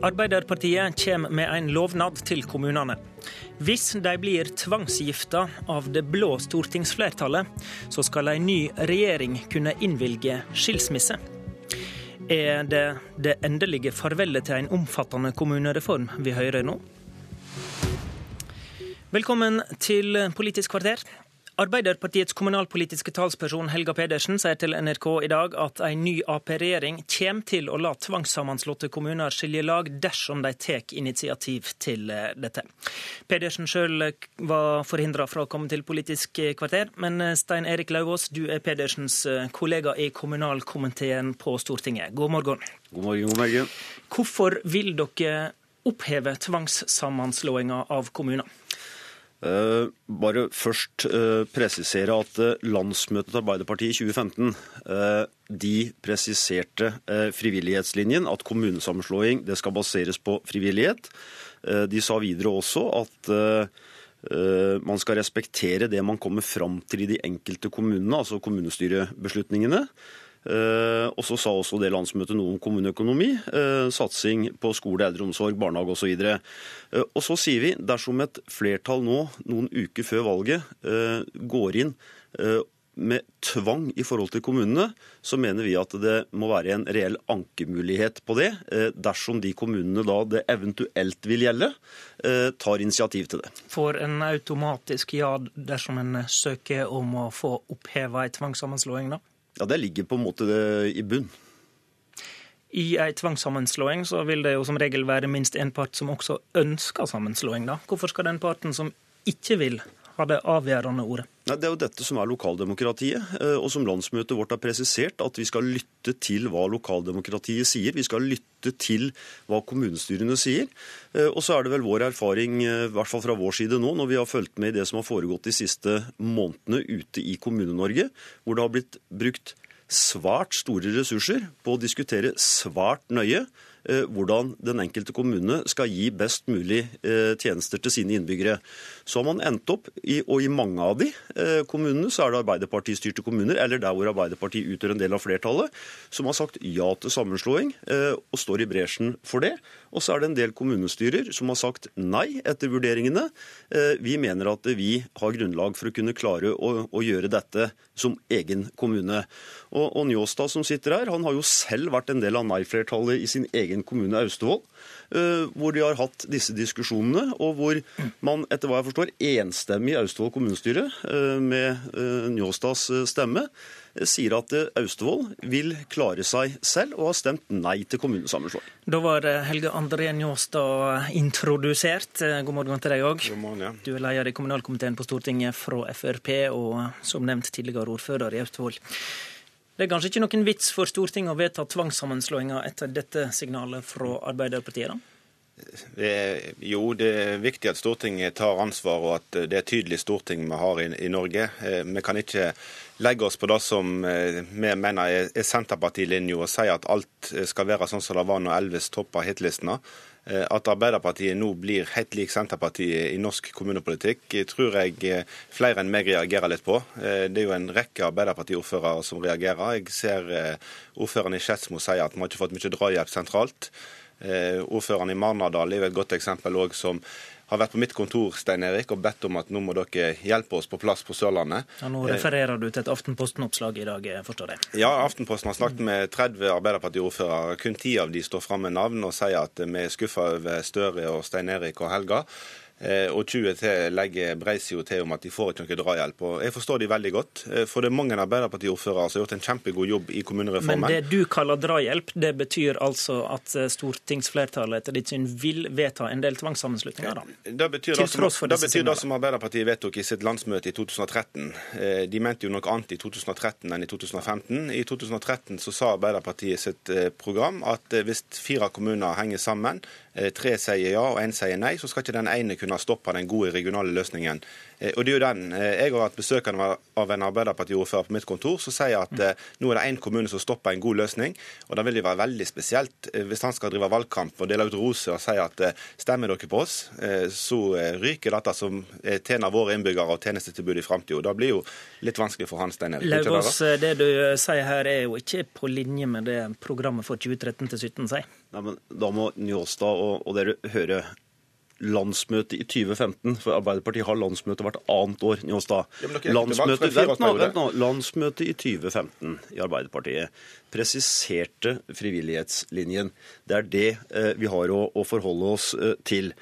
Arbeiderpartiet kommer med en lovnad til kommunene. Hvis de blir tvangsgifta av det blå stortingsflertallet, så skal en ny regjering kunne innvilge skilsmisse. Er det det endelige farvelet til en omfattende kommunereform vi hører nå? Velkommen til Politisk kvarter. Arbeiderpartiets kommunalpolitiske talsperson Helga Pedersen sier til NRK i dag at en ny Ap-regjering kommer til å la tvangssammenslåtte kommuner skilje lag dersom de tar initiativ til eh, dette. Pedersen sjøl var forhindra fra å komme til Politisk kvarter, men eh, Stein Erik Lauvås, du er Pedersens eh, kollega i kommunalkomiteen på Stortinget. God morgen. God morgen, god morgen. Hvorfor vil dere oppheve tvangssammenslåinga av kommuner? Uh, bare først uh, presisere at uh, landsmøtet til Arbeiderpartiet i 2015 de presiserte frivillighetslinjen, at kommunesammenslåing det skal baseres på frivillighet. De sa videre også at man skal respektere det man kommer fram til i de enkelte kommunene, altså kommunestyrebeslutningene. Eh, og så sa også det landsmøtet noe om kommuneøkonomi, eh, satsing på skole, eldreomsorg, barnehage osv. Og, så og så sier vi dersom et flertall nå, noen uker før valget, eh, går inn med tvang i forhold til kommunene, så mener vi at det må være en reell ankemulighet på det, dersom de kommunene da det eventuelt vil gjelde, tar initiativ til det. Får en automatisk ja dersom en søker om å få oppheva ei tvangssammenslåing, da? Ja, Det ligger på en måte i bunn. I ei tvangssammenslåing så vil det jo som regel være minst én part som også ønsker sammenslåing. da. Hvorfor skal den parten som ikke vil, ha det avgjørende ordet? Nei, det er jo dette som er lokaldemokratiet, eh, og som landsmøtet vårt har presisert, at vi skal lytte til hva lokaldemokratiet sier. Vi skal lytte til hva kommunestyrene sier. Eh, og så er det vel vår erfaring, eh, i hvert fall fra vår side nå, når vi har fulgt med i det som har foregått de siste månedene ute i Kommune-Norge, hvor det har blitt brukt svært store ressurser på å diskutere svært nøye hvordan den enkelte kommune skal gi best mulig eh, tjenester til sine innbyggere. Så har man endt opp i, og i mange av de eh, kommunene så er det Arbeiderparti-styrte kommuner, eller der hvor Arbeiderpartiet utgjør en del av flertallet, som har sagt ja til sammenslåing og står i bresjen for det. Og så er det en del kommunestyrer som har sagt nei etter vurderingene. Vi mener at vi har grunnlag for å kunne klare å, å gjøre dette som egen kommune. Og, og Njåstad som sitter her, han har jo selv vært en del av nei-flertallet i sin egen kommune Austevoll. Eh, hvor de har hatt disse diskusjonene, og hvor man etter hva jeg forstår enstemmig i Austevoll kommunestyre, eh, med eh, Njåstads stemme, sier at Austevoll vil klare seg selv, og har stemt nei til kommunesammenslåing. Da var Helge André Njåstad introdusert. God morgen til deg òg. Ja. Du er leder i kommunalkomiteen på Stortinget fra Frp, og som nevnt tidligere ordfører i Austevoll. Det er kanskje ikke noen vits for Stortinget å vedta tvangssammenslåinger etter dette signalet fra Arbeiderpartiet? da? Jo, det er viktig at Stortinget tar ansvar, og at det er tydelig storting vi har i, i Norge. Eh, vi kan ikke legge oss på det som eh, vi mener er, er Senterpartilinja, og si at alt skal være sånn som det var når Elvis toppa hitlistene. Eh, at Arbeiderpartiet nå blir helt lik Senterpartiet i norsk kommunepolitikk, eh, tror jeg eh, flere enn meg reagerer litt på. Det er jo en rekke Arbeiderparti-ordførere som reagerer. Jeg ser ordføreren i Skedsmo si at vi har ikke fått mye drahjelp sentralt. Ordføreren i Marnardal er jo et godt eksempel òg, som har vært på mitt kontor Stein Erik, og bedt om at nå må dere hjelpe oss på plass på Sørlandet. Ja, nå refererer du til et Aftenposten-oppslag i dag, forstår jeg? Ja, Aftenposten har snakket med 30 Arbeiderparti-ordførere. Kun ti av de står fram med navn og sier at vi er skuffa over Støre og Stein Erik og Helga. Eh, og 20 til legger Breisio til om at de får ikke noe drahjelp. Og Jeg forstår de veldig godt. Eh, for det er mange Arbeiderparti-ordførere som har gjort en kjempegod jobb i kommunereformen. Men det du kaller drahjelp, det betyr altså at eh, stortingsflertallet etter ditt syn vil vedta en del tvangssammenslutninger? da? Det betyr, det som, det betyr det som Arbeiderpartiet vedtok i sitt landsmøte i 2013. De mente jo noe annet i 2013 enn i 2015. I 2013 så sa Arbeiderpartiet sitt program at hvis fire kommuner henger sammen, tre sier ja og én sier nei, så skal ikke den ene kunne stoppe den gode regionale løsningen Og det er jo den. Jeg har vært besøkende av en Arbeiderpartiordfører på mitt kontor som sier at nå er det én kommune som stopper en god løsning. og Da vil det være veldig spesielt hvis han skal drive valgkamp og dele ut roser og si at stemmer dere på oss, så ryker dette som tjener våre innbyggere og tjenestetilbud i framtida. Det blir jo litt vanskelig for han, Steinar. Lauvås, det du sier her er jo ikke på linje med det programmet for 2013 til 2017 sier. Nei, men Da må Njåstad og, og dere høre landsmøtet i 2015, for Arbeiderpartiet har landsmøte hvert annet år. Njåstad. Landsmøtet, vent nå, vent nå. landsmøtet i 2015 i Arbeiderpartiet presiserte frivillighetslinjen. Det er det eh, vi har å, å forholde oss eh, til.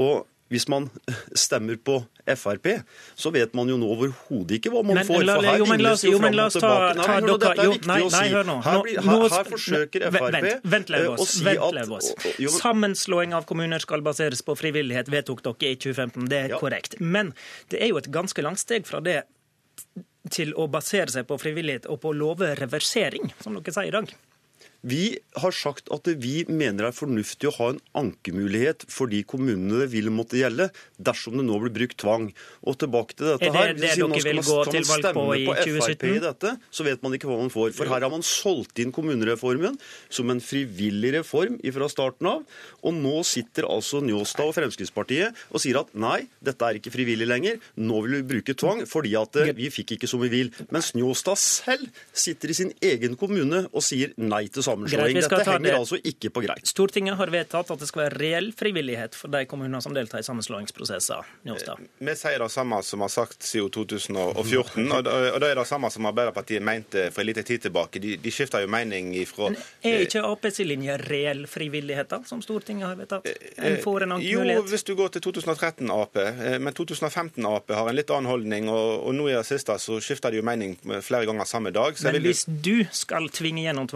Og hvis man stemmer på Frp, så vet man jo nå overhodet ikke hva man men, får. For her Jo, men jo oss ta dere... Nei, hør nå, dette er viktig å si. Her, blir, her, her forsøker Frp vent, vent, å si at Sammenslåing av kommuner skal baseres på frivillighet, vedtok dere i 2015. Det er ja. korrekt. Men det er jo et ganske langt steg fra det til å basere seg på frivillighet og på å love reversering, som dere sier i dag. Vi har sagt at vi mener det er fornuftig å ha en ankemulighet for de kommunene det vil måtte gjelde, dersom det nå blir brukt tvang. Og tilbake til dette her. Er det det dere vil gå til valg på i 2017? I dette, så vet man ikke hva man får. For her har man solgt inn kommunereformen som en frivillig reform fra starten av. Og nå sitter altså Njåstad og Fremskrittspartiet og sier at nei, dette er ikke frivillig lenger. Nå vil vi bruke tvang fordi at eh, vi fikk ikke som vi vil. Mens Njåstad selv sitter i sin egen kommune og sier nei til sammenslåing. Dette henger det. altså ikke på greit. Stortinget har vedtatt at det skal være reell frivillighet for de kommunene som deltar i sammenslåingsprosesser. Njåstad. Vi sier det samme som har sagt siden 2014, og det er det samme som Arbeiderpartiet mente for en liten tid tilbake. De, de skifter jo mening ifra Men Er ikke Aps linje reell frivillighet, da, som Stortinget har vedtatt? En får en annen mulighet? Jo, hvis du går til 2013 Ap, eh, men 2015 Ap har en litt annen holdning, og, og nå i det siste så skifter de jo mening flere ganger samme dag. men hvis du skal tvinge gjennom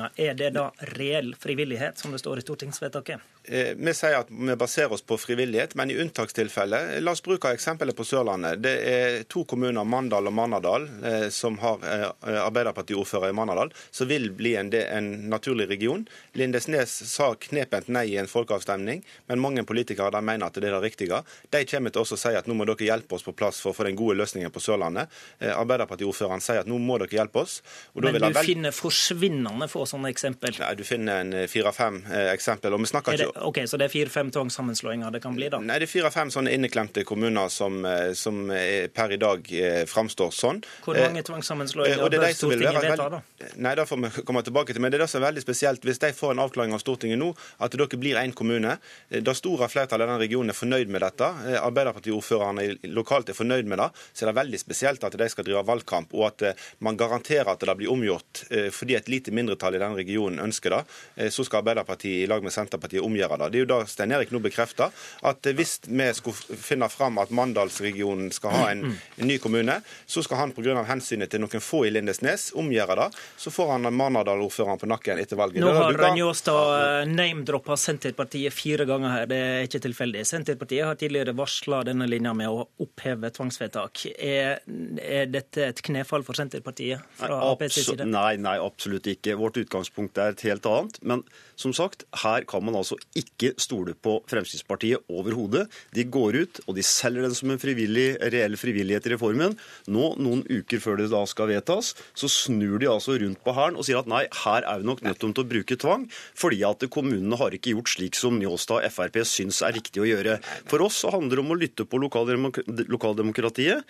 tvangssammenslåinger, er det da reell frivillighet, som det står i stortingsvedtaket? Eh, vi sier at vi baserer oss på frivillighet, men i unntakstilfeller La oss bruke eksempelet på Sørlandet. Det er to kommuner, Mandal og Mannadal, eh, som har eh, Arbeiderpartiordfører i Manadal, som vil bli en, en naturlig region. Lindesnes sa knepent nei i en folkeavstemning, men mange politikere der mener at det er det riktige. De kommer til å si at nå må dere hjelpe oss på plass for å få den gode løsningen på Sørlandet. Arbeiderpartiordføreren sier at nå må dere hjelpe oss. men du finner forsvinnende få sånne eksempel? Nei, du finner en fire-fem eksempel. og vi snakker ikke Ok, Så det er fire-fem tvangssammenslåinger det kan bli, da? Nei, det er fire-fem sånne inneklemte kommuner som, eh, som per i dag eh, framstår sånn. Hvor mange eh, tvangssammenslåinger bør Stortinget vedta, da? Nei, det får vi komme tilbake til. Men det er det som er veldig spesielt. Hvis de får en avklaring av Stortinget nå, at dere blir én kommune, det store flertallet i den regionen er fornøyd med dette, Arbeiderpartiordførerne lokalt er fornøyd med det, så er det veldig spesielt at de skal drive valgkamp, og at man garanterer at det blir omgjort fordi et lite mindretall i den regionen ønsker det. Så skal Arbeiderpartiet i lag med Senterpartiet omgjøre gjøre det. Det er jo da Stein Erik nå bekrefter, at hvis vi skulle finne fram at Mandalsregionen skal ha en, en ny kommune, så skal han pga. hensynet til noen få i Lindesnes omgjøre det. Så får han Manadal-ordføreren på nakken etter valget. Nå har Njåstad eh, name-droppa Senterpartiet fire ganger her, det er ikke tilfeldig. Senterpartiet har tidligere varsla denne linja med å oppheve tvangsvedtak. Er, er dette et knefall for Senterpartiet fra Aps side? Nei, nei, absolutt ikke. Vårt utgangspunkt er et helt annet. Men som sagt, her kan man altså ikke stole på Fremskrittspartiet overhodet. De går ut og de selger den som en frivillig, reell frivillighet i reformen. Nå, noen uker før det da skal vedtas, så snur de altså rundt på hæren og sier at nei, her er vi nok nødt til å bruke tvang, fordi at kommunene har ikke gjort slik som Njåstad og Frp syns er riktig å gjøre. For oss så handler det om å lytte på lokaldemokratiet.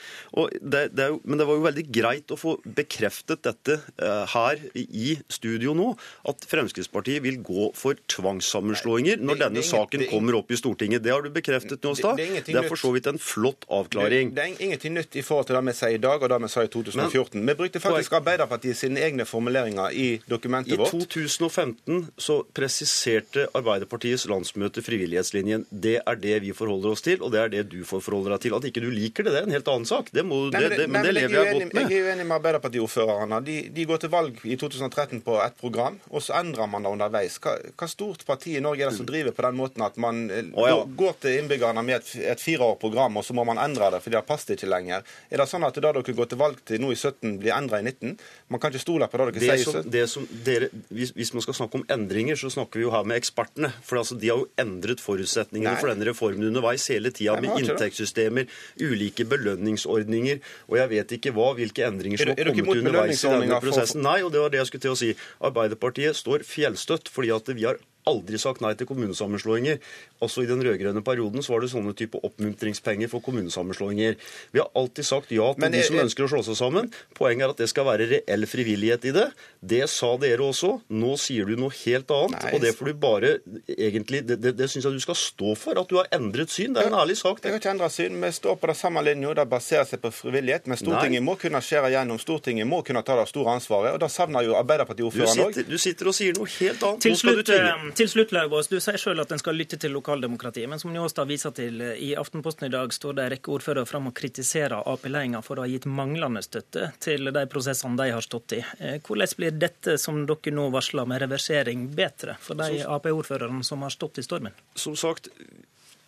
Det, det jo, men det var jo veldig greit å få bekreftet dette uh, her i studio nå, at Fremskrittspartiet vil gå for tvangssammenslåinger når denne saken kommer opp i Stortinget. Det har du bekreftet, Njåstad. Det, det, er for så vidt en flott avklaring. Det, er ingenting nytt i forhold til det vi sier i dag og det vi sa i 2014. Men, vi brukte faktisk Arbeiderpartiet sine egne formuleringer i dokumentet I vårt. I 2015 så presiserte Arbeiderpartiets landsmøte frivillighetslinjen. Det er det vi forholder oss til, og det er det du får forholde deg til. At ikke du liker det, det er en helt annen sak. Det må, nei, men, det, men det lever jeg godt med. Jeg er jo enig med Arbeiderpartiordførerne. De, de går til valg i 2013 på et program, og så endrer man det underveis. Hva, hva, stort parti i Norge er det som driver på den måten at man oh, ja. går til innbyggerne med et, et fireårig program, og så må man endre det fordi det passer ikke lenger? Er det sånn at det dere går til valg til nå i 17, blir endra i 19? Man kan ikke stole på det dere det sier 17? Det som dere, hvis, hvis, man skal snakke om endringer, så snakker vi jo her med ekspertene. For altså, de har jo endret forutsetningene Nei. for denne reformen underveis hele tida, med inntektssystemer, ulike belønningsordninger, og jeg vet ikke hva, hvilke endringer som har kommet underveis i denne prosessen. Nei, og det var det jeg skulle til å si. Arbeiderpartiet står fjellstøtt fordi at vi har aldri sagt nei til kommunesammenslåinger. Også i den rød-grønne perioden så var det sånne type oppmuntringspenger for kommunesammenslåinger. Vi har alltid sagt ja til Men, de som jeg, ønsker å slå seg sammen. Poenget er at det skal være reell frivillighet i det. Det sa dere også. Nå sier du noe helt annet. Nei, og det får du bare egentlig Det, det, det syns jeg du skal stå for, at du har endret syn. Det er en ærlig sak. Det. Jeg har ikke endret syn. Vi står på det samme linja. Det baserer seg på frivillighet. Men Stortinget nei. må kunne skjære gjennom. Stortinget må kunne ta det store ansvaret. Og da savner jo Arbeiderparti-ordføreren òg. Du, du, sitter og sier noe helt annet. Til slutt, til slutt Lauvås, du sier selv at en skal lytte til lokaldemokratiet. Men som Njåstad viser til, i Aftenposten i dag står det en rekke ordførere fram og kritiserer Ap-ledelsen for å ha gitt manglende støtte til de prosessene de har stått i. Eh, hvordan blir dette som dere nå varsler med reversering, bedre for de Ap-ordførerne som har stått i stormen? Som sagt,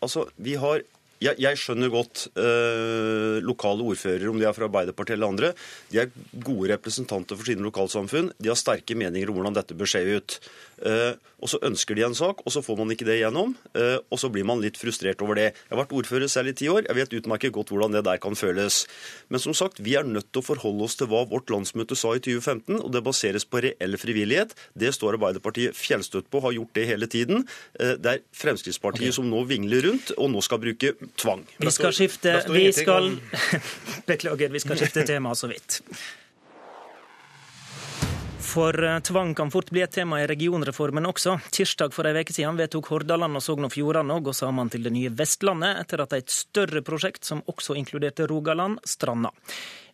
altså, vi har jeg, jeg, skjønner godt eh, lokale ordførere, om de er fra Arbeiderpartiet eller andre. De er gode representanter for sine lokalsamfunn. De har sterke meninger om hvordan dette bør se ut. Eh, og så ønsker de en sak, og så får man ikke det igjennom. Eh, og så blir man litt frustrert over det. Jeg har vært ordfører selv i ti år. Jeg vet utmerket godt hvordan det der kan føles. Men som sagt, vi er nødt til å forholde oss til hva vårt landsmøte sa i 2015, og det baseres på reell frivillighet. Det står Arbeiderpartiet fjellstøtt på, har gjort det hele tiden. Eh, det er Fremskrittspartiet okay. som nå vingler rundt, og nå skal bruke tvang. Vi skal skifte Vi skal Beklager, vi skal skifte tema så vidt. For eh, tvang kan fort bli et tema i regionreformen også. Tirsdag for ei uke siden vedtok Hordaland og Sogn og Fjordane å gå sammen til det nye Vestlandet, etter at et større prosjekt som også inkluderte Rogaland, stranda.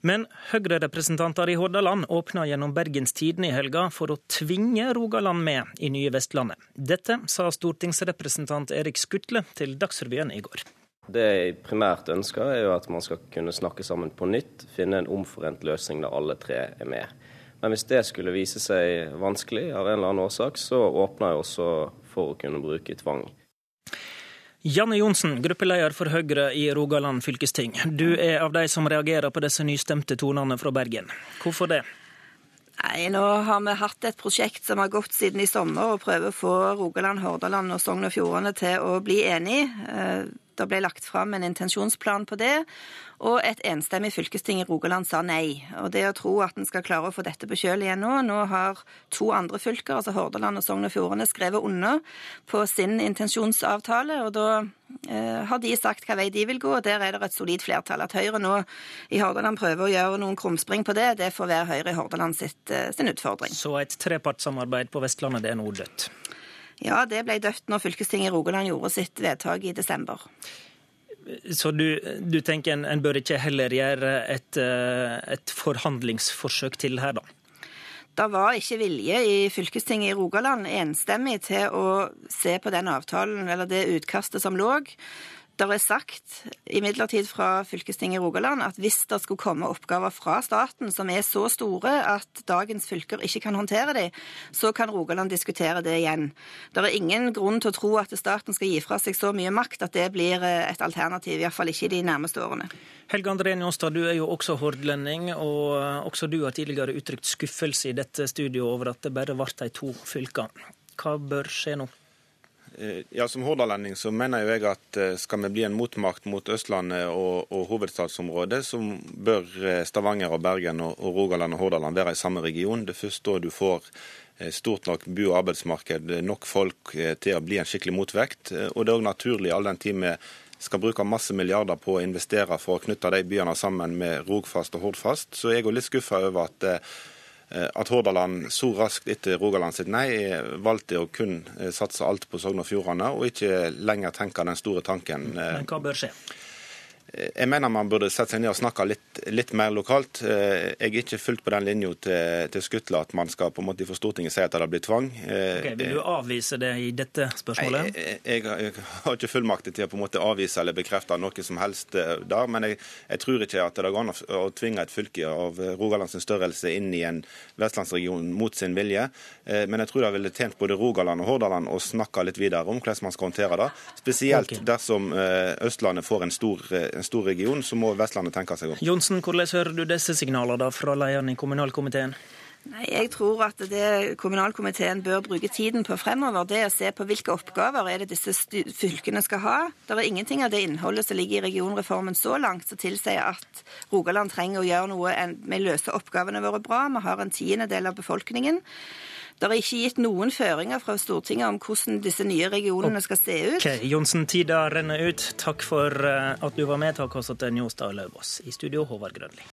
Men Høyre-representanter i Hordaland åpna gjennom Bergens Tidende i helga for å tvinge Rogaland med i nye Vestlandet. Dette sa stortingsrepresentant Erik Skutle til Dagsrevyen i går. Det jeg primært ønsker, er jo at man skal kunne snakke sammen på nytt, finne en omforent løsning der alle tre er med. Men hvis det skulle vise seg vanskelig av en eller annen årsak, så åpner jeg også for å kunne bruke tvang. Janne Johnsen, gruppeleder for Høyre i Rogaland fylkesting. Du er av de som reagerer på disse nystemte tonene fra Bergen. Hvorfor det? Nei, Nå har vi hatt et prosjekt som har gått siden i sommer, og prøver å få Rogaland, Hordaland og Sogn og Fjordane til å bli enige. Det ble lagt fram en intensjonsplan på det, og et enstemmig fylkesting i Rogaland sa nei. Og det å tro at en skal klare å få dette på kjøl igjen nå Nå har to andre fylker, altså Hordaland og Sogn og Fjordane, skrevet under på sin intensjonsavtale, og da eh, har de sagt hva vei de vil gå, og der er det et solid flertall. At Høyre nå i Hordaland prøver å gjøre noen krumspring på det, det får være Høyre i Hordaland sitt, eh, sin utfordring. Så et trepartssamarbeid på Vestlandet, det er nå dødt? Ja, det ble dødt når fylkestinget i Rogaland gjorde sitt vedtak i desember. Så du, du tenker en, en, bør ikke heller gjøre et, eh, et forhandlingsforsøk til her, da? Det var ikke vilje i fylkestinget i Rogaland enstemmig til å se på den avtalen, eller det utkastet som lå. Det er sagt imidlertid fra fylkestinget i Rogaland at hvis det skulle komme oppgaver fra staten som er så store at dagens fylker ikke kan håndtere dem, så kan Rogaland diskutere det igjen. Det er ingen grunn til å tro at staten skal gi fra seg så mye makt at det blir eh, et alternativ, iallfall ikke i de nærmeste årene. Helge André Njåstad, du er jo også hordlending, og eh, også du har tidligere uttrykt skuffelse i dette studioet over at det bare ble de to fylkene. Hva bør skje nå? Eh, ja, Som hordalending så mener jeg at eh, skal vi bli en motmakt mot Østlandet og, og hovedstadsområdet, så bør eh, Stavanger og Bergen og, og Rogaland og Hordaland være i samme region. Det først da du får stort nok bu- og arbeidsmarked, nok folk til å bli en skikkelig motvekt. Og det er òg naturlig all den tid vi skal bruke masse milliarder på å investere for å knytte de byene sammen med Rogfast og Hordfast. Så jeg er litt skuffa over at at Hordaland så raskt etter Rogaland sitt nei valgte å kun eh, satse alt på Sogn og Fjordane, og ikke lenger tenke den store tanken. Men hva bør skje? Jeg mener man burde sette seg ned og snakke litt litt, mer lokalt. Jeg er ikke fullt på den linja til, til Skutla at man skal på en måte for Stortinget si at det blir tvang. Okay, vil du avvise det i dette spørsmålet? Jeg, jeg, jeg har ikke fullmakt til å på en måte avvise eller bekrefte noe som helst der. Men jeg, jeg tror ikke at det går an å tvinge et fylke av Rogalands størrelse inn i en vestlandsregion mot sin vilje. Men jeg tror det ville tjent både Rogaland og Hordaland å snakke litt videre om hvordan man skal håndtere det. Spesielt okay. dersom Østlandet får en stor, en stor region, så må Vestlandet tenke seg om. Johnsen, hvordan hører du disse signalene fra lederen i kommunalkomiteen? Nei, Jeg tror at det kommunalkomiteen bør bruke tiden på fremover, det er å se på hvilke oppgaver er det disse fylkene skal ha. Det er ingenting av det innholdet som ligger i regionreformen så langt som tilsier at Rogaland trenger å gjøre noe med å løse oppgavene våre bra. Vi har en tiendedel av befolkningen. Det er ikke gitt noen føringer fra Stortinget om hvordan disse nye regionene skal se ut. Ok, Johnsen, tida renner ut. Takk for eh, at du var med. Takk også til Njåstad Lauvås. I studio, Håvard Grønli.